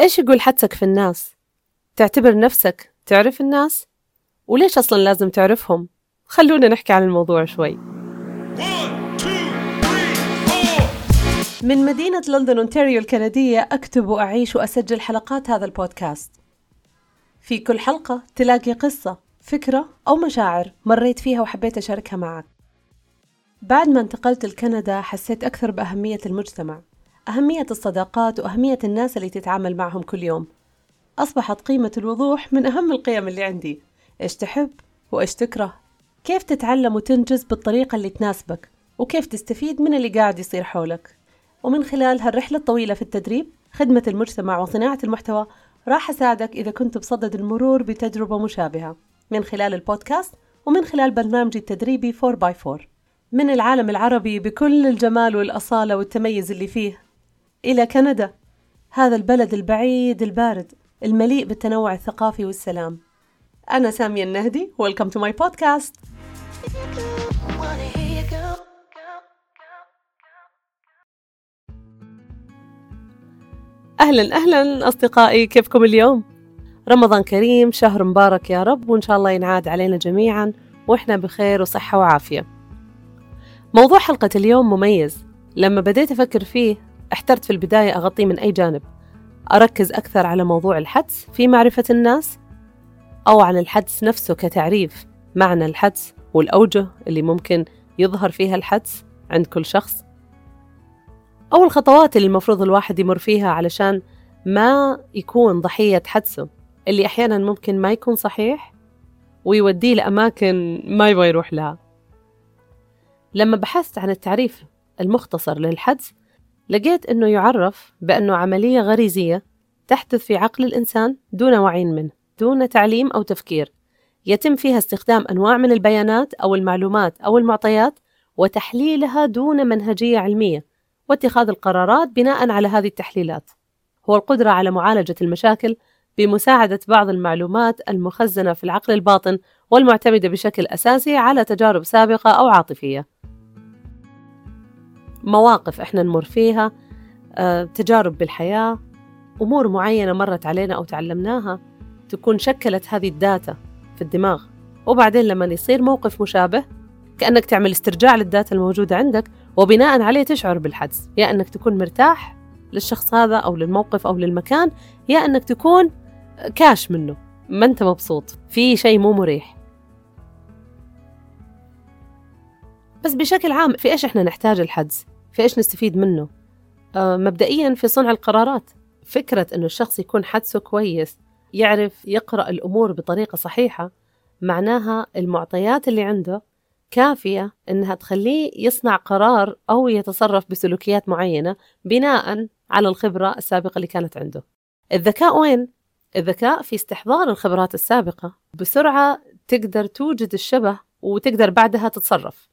إيش يقول حدسك في الناس؟ تعتبر نفسك تعرف الناس؟ وليش أصلا لازم تعرفهم؟ خلونا نحكي عن الموضوع شوي من مدينة لندن أونتاريو الكندية أكتب وأعيش وأسجل حلقات هذا البودكاست في كل حلقة تلاقي قصة فكرة أو مشاعر مريت فيها وحبيت أشاركها معك بعد ما انتقلت لكندا حسيت أكثر بأهمية المجتمع أهمية الصداقات وأهمية الناس اللي تتعامل معهم كل يوم. أصبحت قيمة الوضوح من أهم القيم اللي عندي. إيش تحب وإيش تكره؟ كيف تتعلم وتنجز بالطريقة اللي تناسبك؟ وكيف تستفيد من اللي قاعد يصير حولك؟ ومن خلال هالرحلة الطويلة في التدريب خدمة المجتمع وصناعة المحتوى راح أساعدك إذا كنت بصدد المرور بتجربة مشابهة. من خلال البودكاست ومن خلال برنامجي التدريبي 4x4 من العالم العربي بكل الجمال والأصالة والتميز اللي فيه إلى كندا هذا البلد البعيد البارد المليء بالتنوع الثقافي والسلام. أنا سامية النهدي Welcome to my podcast. أهلا أهلا أصدقائي كيفكم اليوم؟ رمضان كريم شهر مبارك يا رب وإن شاء الله ينعاد علينا جميعا وإحنا بخير وصحة وعافية. موضوع حلقة اليوم مميز. لما بديت أفكر فيه احترت في البداية أغطيه من أي جانب. أركز أكثر على موضوع الحدس في معرفة الناس أو عن الحدس نفسه كتعريف. معنى الحدس والأوجه اللي ممكن يظهر فيها الحدس عند كل شخص. أو الخطوات اللي المفروض الواحد يمر فيها علشان ما يكون ضحية حدسه اللي أحيانا ممكن ما يكون صحيح ويوديه لأماكن ما يبغى يروح لها. لما بحثت عن التعريف المختصر للحدس لقيت أنه يعرف بأنه عملية غريزية تحدث في عقل الإنسان دون وعي منه دون تعليم أو تفكير. يتم فيها استخدام أنواع من البيانات أو المعلومات أو المعطيات وتحليلها دون منهجية علمية واتخاذ القرارات بناء على هذه التحليلات. هو القدرة على معالجة المشاكل بمساعدة بعض المعلومات المخزنة في العقل الباطن والمعتمدة بشكل أساسي على تجارب سابقة أو عاطفية. مواقف إحنا نمر فيها آه، تجارب بالحياة أمور معينة مرت علينا أو تعلمناها تكون شكلت هذه ال data في الدماغ. وبعدين لما يصير موقف مشابه كأنك تعمل استرجاع لل data الموجودة عندك وبناء عليه تشعر بالحدس. يا أنك تكون مرتاح للشخص هذا أو للموقف أو للمكان يا أنك تكون كاش منه. ما أنت مبسوط. في شيء مو مريح. بس بشكل عام في إيش إحنا نحتاج الحدس؟ في إيش نستفيد منه؟ آه مبدئيا في صنع القرارات. فكرة أنه الشخص يكون حدسه كويس يعرف يقرأ الأمور بطريقة صحيحة معناها المعطيات اللي عنده كافية إنها تخليه يصنع قرار أو يتصرف بسلوكيات معينة بناء على الخبرة السابقة اللي كانت عنده. الذكاء وين؟ الذكاء في استحضار الخبرات السابقة. بسرعة تقدر توجد الشبه وتقدر بعدها تتصرف.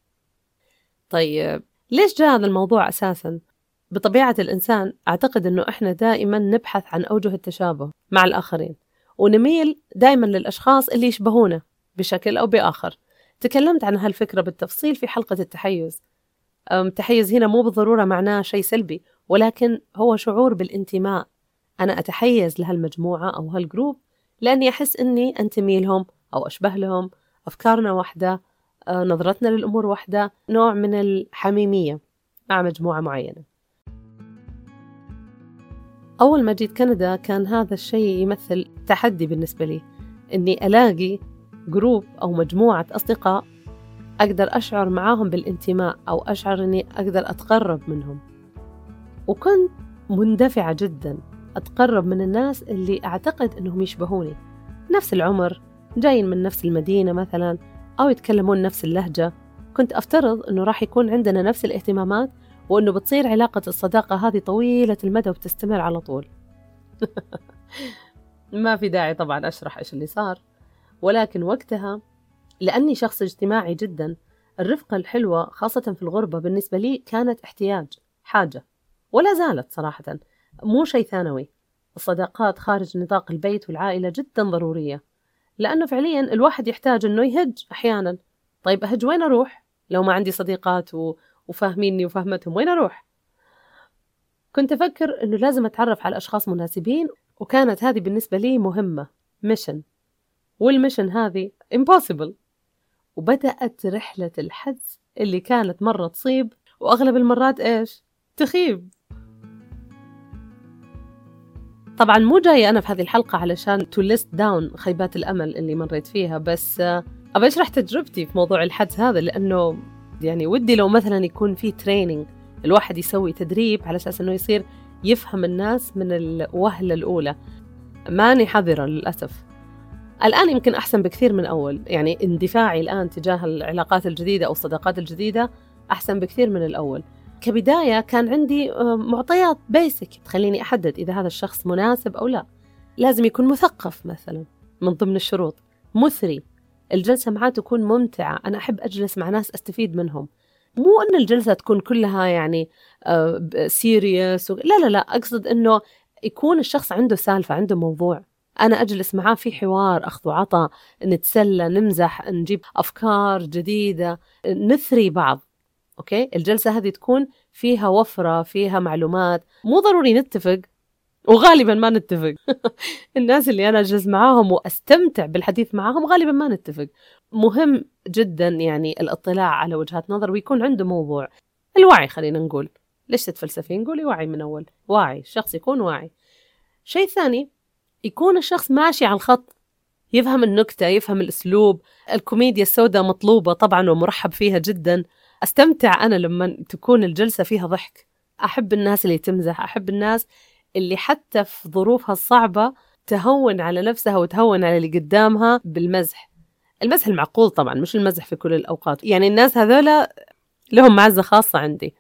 طيب ليش جاء هذا الموضوع أساساً؟ بطبيعة الإنسان أعتقد أنه إحنا دائما نبحث عن أوجه التشابه مع الآخرين ونميل دائما للأشخاص اللي يشبهونا بشكل أو بآخر. تكلمت عن هالفكرة بالتفصيل في حلقة التحيز. التحيز هنا مو بالضرورة معناه شيء سلبي ولكن هو شعور بالانتماء. أنا أتحيز لهالمجموعة أو هالجروب لأني أحس أني أنتمي لهم أو أشبه لهم أفكارنا واحدة نظرتنا للأمور واحدة نوع من الحميمية مع مجموعة معينة. أول ما جيت كندا كان هذا الشيء يمثل تحدي بالنسبة لي إني ألاقي جروب أو مجموعة أصدقاء أقدر أشعر معاهم بالانتماء أو أشعر إني أقدر أتقرب منهم. وكنت مندفعة جدا أتقرب من الناس اللي أعتقد إنهم يشبهوني. نفس العمر جايين من نفس المدينة مثلا أو يتكلمون نفس اللهجة. كنت أفترض إنه راح يكون عندنا نفس الاهتمامات وإنه بتصير علاقة الصداقة هذه طويلة المدى وبتستمر على طول. ما في داعي طبعا أشرح إيش اللي صار. ولكن وقتها لأني شخص اجتماعي جدا الرفقة الحلوة خاصة في الغربة بالنسبة لي كانت احتياج حاجة. ولا زالت صراحة مو شيء ثانوي. الصداقات خارج نطاق البيت والعائلة جدا ضرورية. لأنه فعليا الواحد يحتاج أنه يهج أحيانا. طيب أهج وين أروح؟ لو ما عندي صديقات و... وفاهميني وفهمتهم وين أروح؟ كنت أفكر أنه لازم أتعرف على أشخاص مناسبين وكانت هذه بالنسبة لي مهمة. mission وال mission هذه impossible. وبدأت رحلة الحجز اللي كانت مرة تصيب وأغلب المرات إيش؟ تخيب. طبعا مو جاية أنا في هذه الحلقة علشان to list down خيبات الأمل اللي مريت فيها بس آه، أبى أشرح تجربتي في موضوع الحدس هذا لأنه يعني ودي لو مثلا يكون في training الواحد يسوي تدريب على أساس أنه يصير يفهم الناس من الوهلة الأولى. ماني حذرة للأسف. الآن يمكن أحسن بكثير من أول يعني اندفاعي الآن تجاه العلاقات الجديدة أو الصداقات الجديدة أحسن بكثير من الأول. كبداية كان عندي آه، معطيات basic تخليني أحدد إذا هذا الشخص مناسب أو لا. لازم يكون مثقف مثلا من ضمن الشروط. مثري الجلسة معاه تكون ممتعة أنا أحب أجلس مع ناس أستفيد منهم. مو أن الجلسة تكون كلها يعني serious آه، لا لا لا أقصد أنه يكون الشخص عنده سالفة عنده موضوع. أنا أجلس معاه في حوار أخذ وعطاء نتسلى نمزح نجيب أفكار جديدة. نثري بعض. okay؟ الجلسة هذه تكون فيها وفرة فيها معلومات. مو ضروري نتفق وغالبا ما نتفق. الناس اللي أنا أجلس معاهم وأستمتع بالحديث معاهم غالبا ما نتفق. مهم جدا يعني الاطلاع على وجهات نظر ويكون عنده موضوع. الوعي خلينا نقول. ليش تتفلسفين؟ قولي وعي من أول. واعي الشخص يكون واعي. شيء ثاني يكون الشخص ماشي على الخط. يفهم النكتة يفهم الأسلوب. الكوميديا السوداء مطلوبة طبعا ومرحب فيها جدا. أستمتع أنا لما تكون الجلسة فيها ضحك. أحب الناس اللي تمزح أحب الناس اللي حتى في ظروفها الصعبة تهون على نفسها وتهون على اللي قدامها بالمزح. المزح المعقول طبعا مش المزح في كل الأوقات. يعني الناس هذولا لهم معزة خاصة عندي.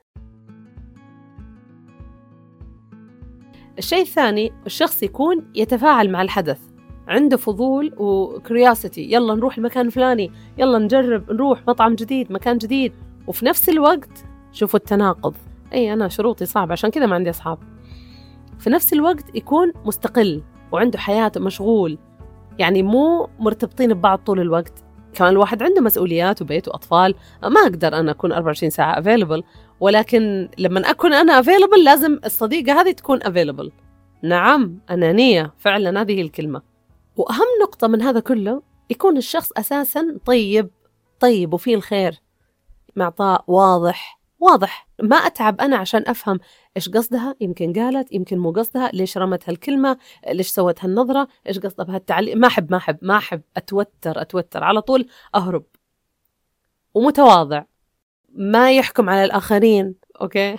الشيء الثاني الشخص يكون يتفاعل مع الحدث. عنده فضول وكرياسيتي يلا نروح المكان الفلاني يلا نجرب نروح مطعم جديد مكان جديد. وفي نفس الوقت شوفوا التناقض. اي أنا شروطي صعبة عشان كذا ما عندي أصحاب. في نفس الوقت يكون مستقل وعنده حياته مشغول. يعني مو مرتبطين ببعض طول الوقت. كمان الواحد عنده مسؤوليات وبيت وأطفال. ما أقدر أنا أكون 24 ساعة available. ولكن لما أكون أنا available لازم الصديقة هذه تكون available. نعم أنانية. فعلا هذه الكلمة. وأهم نقطة من هذا كله يكون الشخص أساسا طيب. طيب وفيه الخير. معطاء واضح واضح. ما أتعب أنا عشان أفهم إيش قصدها يمكن قالت يمكن مو قصدها ليش رمت هالكلمة ليش سوت هالنظرة إيش قصدها بهالتعليق. ما أحب ما أحب ما أحب أتوتر أتوتر. على طول أهرب. ومتواضع. ما يحكم على الآخرين أوكي؟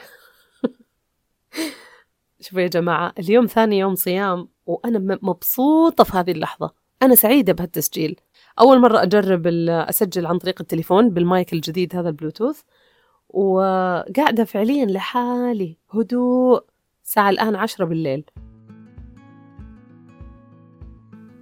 شوفوا يا جماعة اليوم ثاني يوم صيام وأنا مبسوطة في هذه اللحظة. أنا سعيدة بهالتسجيل. أول مرة أجرب أسجل عن طريق التليفون بالمايك الجديد هذا البلوتوث وقاعدة فعليا لحالي هدوء الساعة الآن عشرة بالليل.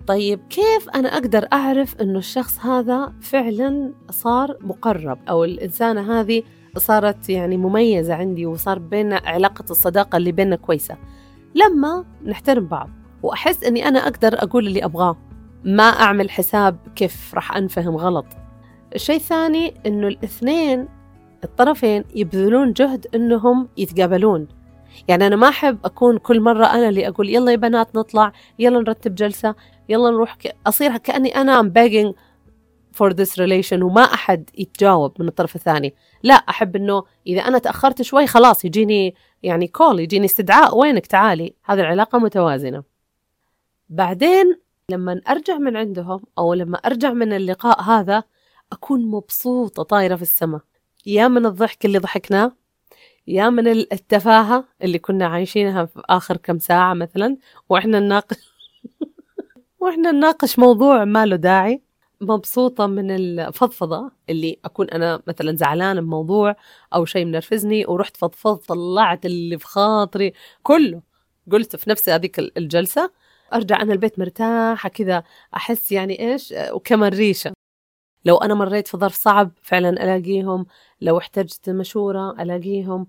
طيب كيف أنا أقدر أعرف أنه الشخص هذا فعلا صار مقرب أو الإنسانة هذه صارت يعني مميزة عندي وصار بيننا علاقة الصداقة اللي بيننا كويسة؟ لما نحترم بعض وأحس أني أنا أقدر أقول اللي أبغاه. ما أعمل حساب كيف راح أنفهم غلط. الشيء الثاني أنه الاثنين الطرفين يبذلون جهد إنهم يتقابلون. يعني أنا ما أحب أكون كل مرة أنا اللي أقول يلا يا بنات نطلع يلا نرتب جلسة يلا نروح ك... أصير كأني أنا I'm begging for this relation وما أحد يتجاوب من الطرف الثاني. لا أحب إنه إذا أنا تأخرت شوي خلاص يجيني يعني كول يجيني استدعاء وينك؟ تعالي. هذه العلاقة متوازنة. بعدين لما أرجع من عندهم أو لما أرجع من اللقاء هذا أكون مبسوطة طايرة في السماء. يا من الضحك اللي ضحكناه يا من التفاهة اللي كنا عايشينها في آخر كم ساعة مثلا وإحنا نناقش وإحنا نناقش موضوع ما له داعي. مبسوطة من الفضفضة اللي أكون أنا مثلا زعلانة بموضوع أو شيء منرفزني ورحت فضفضت طلعت اللي في خاطري كله. قلت في نفس هذيك الجلسة أرجع أنا البيت مرتاحة كذا أحس يعني إيش؟ وكمان ريشة. لو أنا مريت في ظرف صعب فعلا ألاقيهم لو احتجت مشورة ألاقيهم.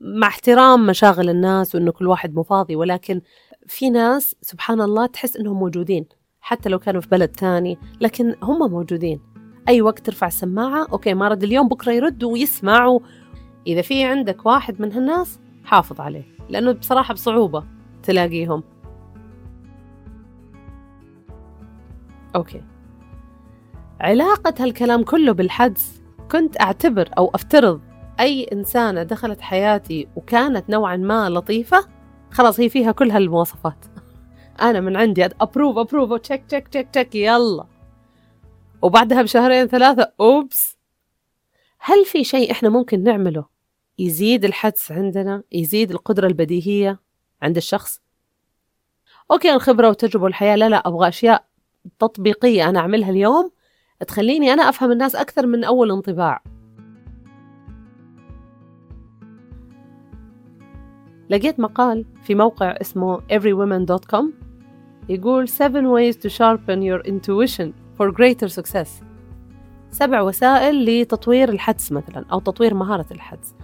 مع احترام مشاغل الناس وإنه كل واحد مفاضي ولكن في ناس سبحان الله تحس إنهم موجودين حتى لو كانوا في بلد ثاني لكن هم موجودين. أي وقت ترفع السماعة okay ما رد اليوم بكرة يرد ويسمع إذا في عندك واحد من هالناس حافظ عليه لأنه بصراحة بصعوبة تلاقيهم. okay. علاقة هالكلام كله بالحدس كنت أعتبر أو أفترض أي إنسانة دخلت حياتي وكانت نوعا ما لطيفة خلاص هي فيها كل هالمواصفات. أنا من عندي approve approve check check check check يلا. وبعدها بشهرين ثلاثة أوبس. هل في شيء إحنا ممكن نعمله يزيد الحدس عندنا يزيد القدرة البديهية عند الشخص؟ أوكي الخبرة والتجربة والحياة لا لا أبغى أشياء تطبيقية أنا أعملها اليوم تخليني أنا أفهم الناس أكثر من أول انطباع. لقيت مقال في موقع اسمه everywomen.com يقول 7 ways to sharpen your intuition for greater success. سبع وسائل لتطوير الحدس مثلا أو تطوير مهارة الحدس.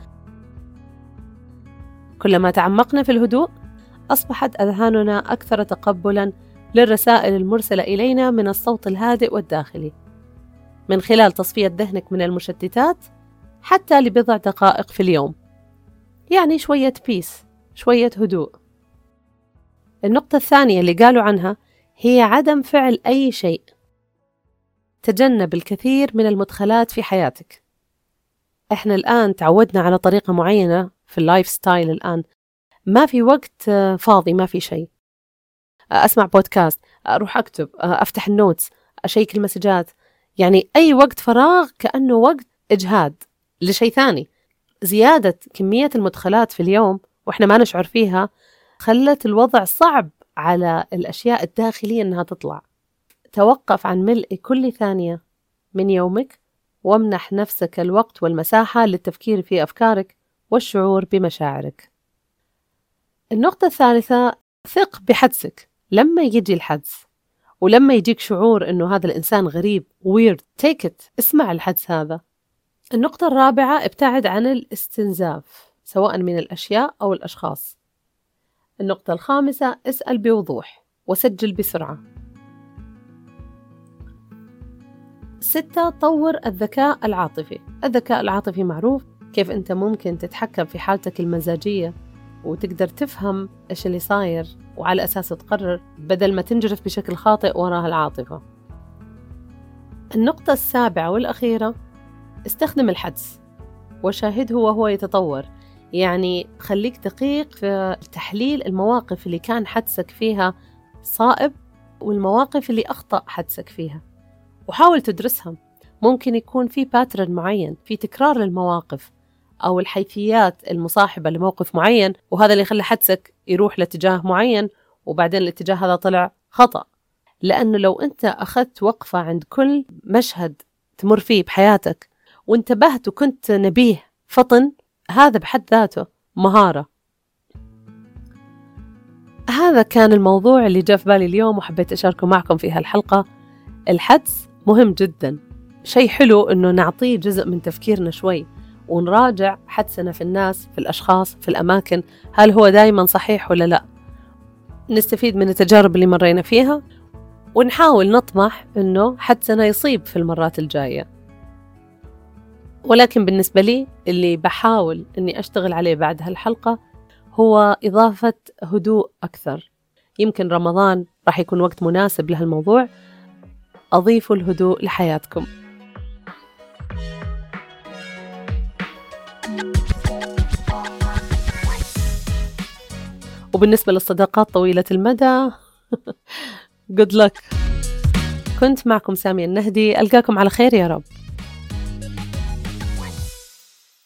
كلما تعمقنا في الهدوء أصبحت أذهاننا أكثر تقبلا للرسائل المرسلة إلينا من الصوت الهادئ والداخلي. من خلال تصفية ذهنك من المشتتات حتى لبضع دقائق في اليوم. يعني شوية بيس شوية هدوء. النقطة الثانية اللي قالوا عنها هي عدم فعل أي شيء. تجنب الكثير من المدخلات في حياتك. إحنا الآن تعودنا على طريقة معينة في ال lifestyle الآن. ما في وقت فاضي ما في شيء. أسمع بودكاست أروح أكتب أفتح ال notes أ check المسجات. يعني أي وقت فراغ كأنه وقت إجهاد لشيء ثاني. زيادة كمية المدخلات في اليوم وإحنا ما نشعر فيها خلت الوضع صعب على الأشياء الداخلية إنها تطلع. توقف عن ملء كل ثانية من يومك وامنح نفسك الوقت والمساحة للتفكير في أفكارك والشعور بمشاعرك. النقطة الثالثة ثق بحدسك. لما يجي الحدس ولما يجيك شعور إنه هذا الإنسان غريب ويرد تيك ات اسمع الحدس هذا. النقطة الرابعة ابتعد عن الاستنزاف سواء من الأشياء أو الأشخاص. النقطة الخامسة اسأل بوضوح وسجل بسرعة. ستة طور الذكاء العاطفي. الذكاء العاطفي معروف كيف أنت ممكن تتحكم في حالتك المزاجية. وتقدر تفهم إيش اللي صاير وعلى أساسه تقرر بدل ما تنجرف بشكل خاطئ وراء العاطفة. النقطة السابعة والأخيرة استخدم الحدس وشاهده وهو يتطور. يعني خليك دقيق في تحليل المواقف اللي كان حدسك فيها صائب والمواقف اللي أخطأ حدسك فيها وحاول تدرسها. ممكن يكون في باترن معين في تكرار للمواقف أو الحيثيات المصاحبة لموقف معين وهذا اللي يخلي حدسك يروح لاتجاه معين وبعدين الاتجاه هذا طلع خطأ. لأنه لو أنت أخذت وقفة عند كل مشهد تمر فيه بحياتك وانتبهت وكنت نبيه فطن هذا بحد ذاته مهارة. هذا كان الموضوع اللي جاء في بالي اليوم وحبيت أشاركه معكم في هالحلقة. الحدس مهم جدا. شيء حلو أنه نعطيه جزء من تفكيرنا شوي. ونراجع حدسنا في الناس في الأشخاص في الأماكن هل هو دائما صحيح ولا لا. نستفيد من التجارب اللي مرينا فيها ونحاول نطمح أنه حدسنا يصيب في المرات الجاية. ولكن بالنسبة لي اللي بحاول أني أشتغل عليه بعد هالحلقة هو إضافة هدوء أكثر. يمكن رمضان راح يكون وقت مناسب لهالموضوع. أضيفوا الهدوء لحياتكم. وبالنسبة للصداقات طويلة المدى good luck. كنت معكم سامية النهدي ألقاكم على خير يا رب.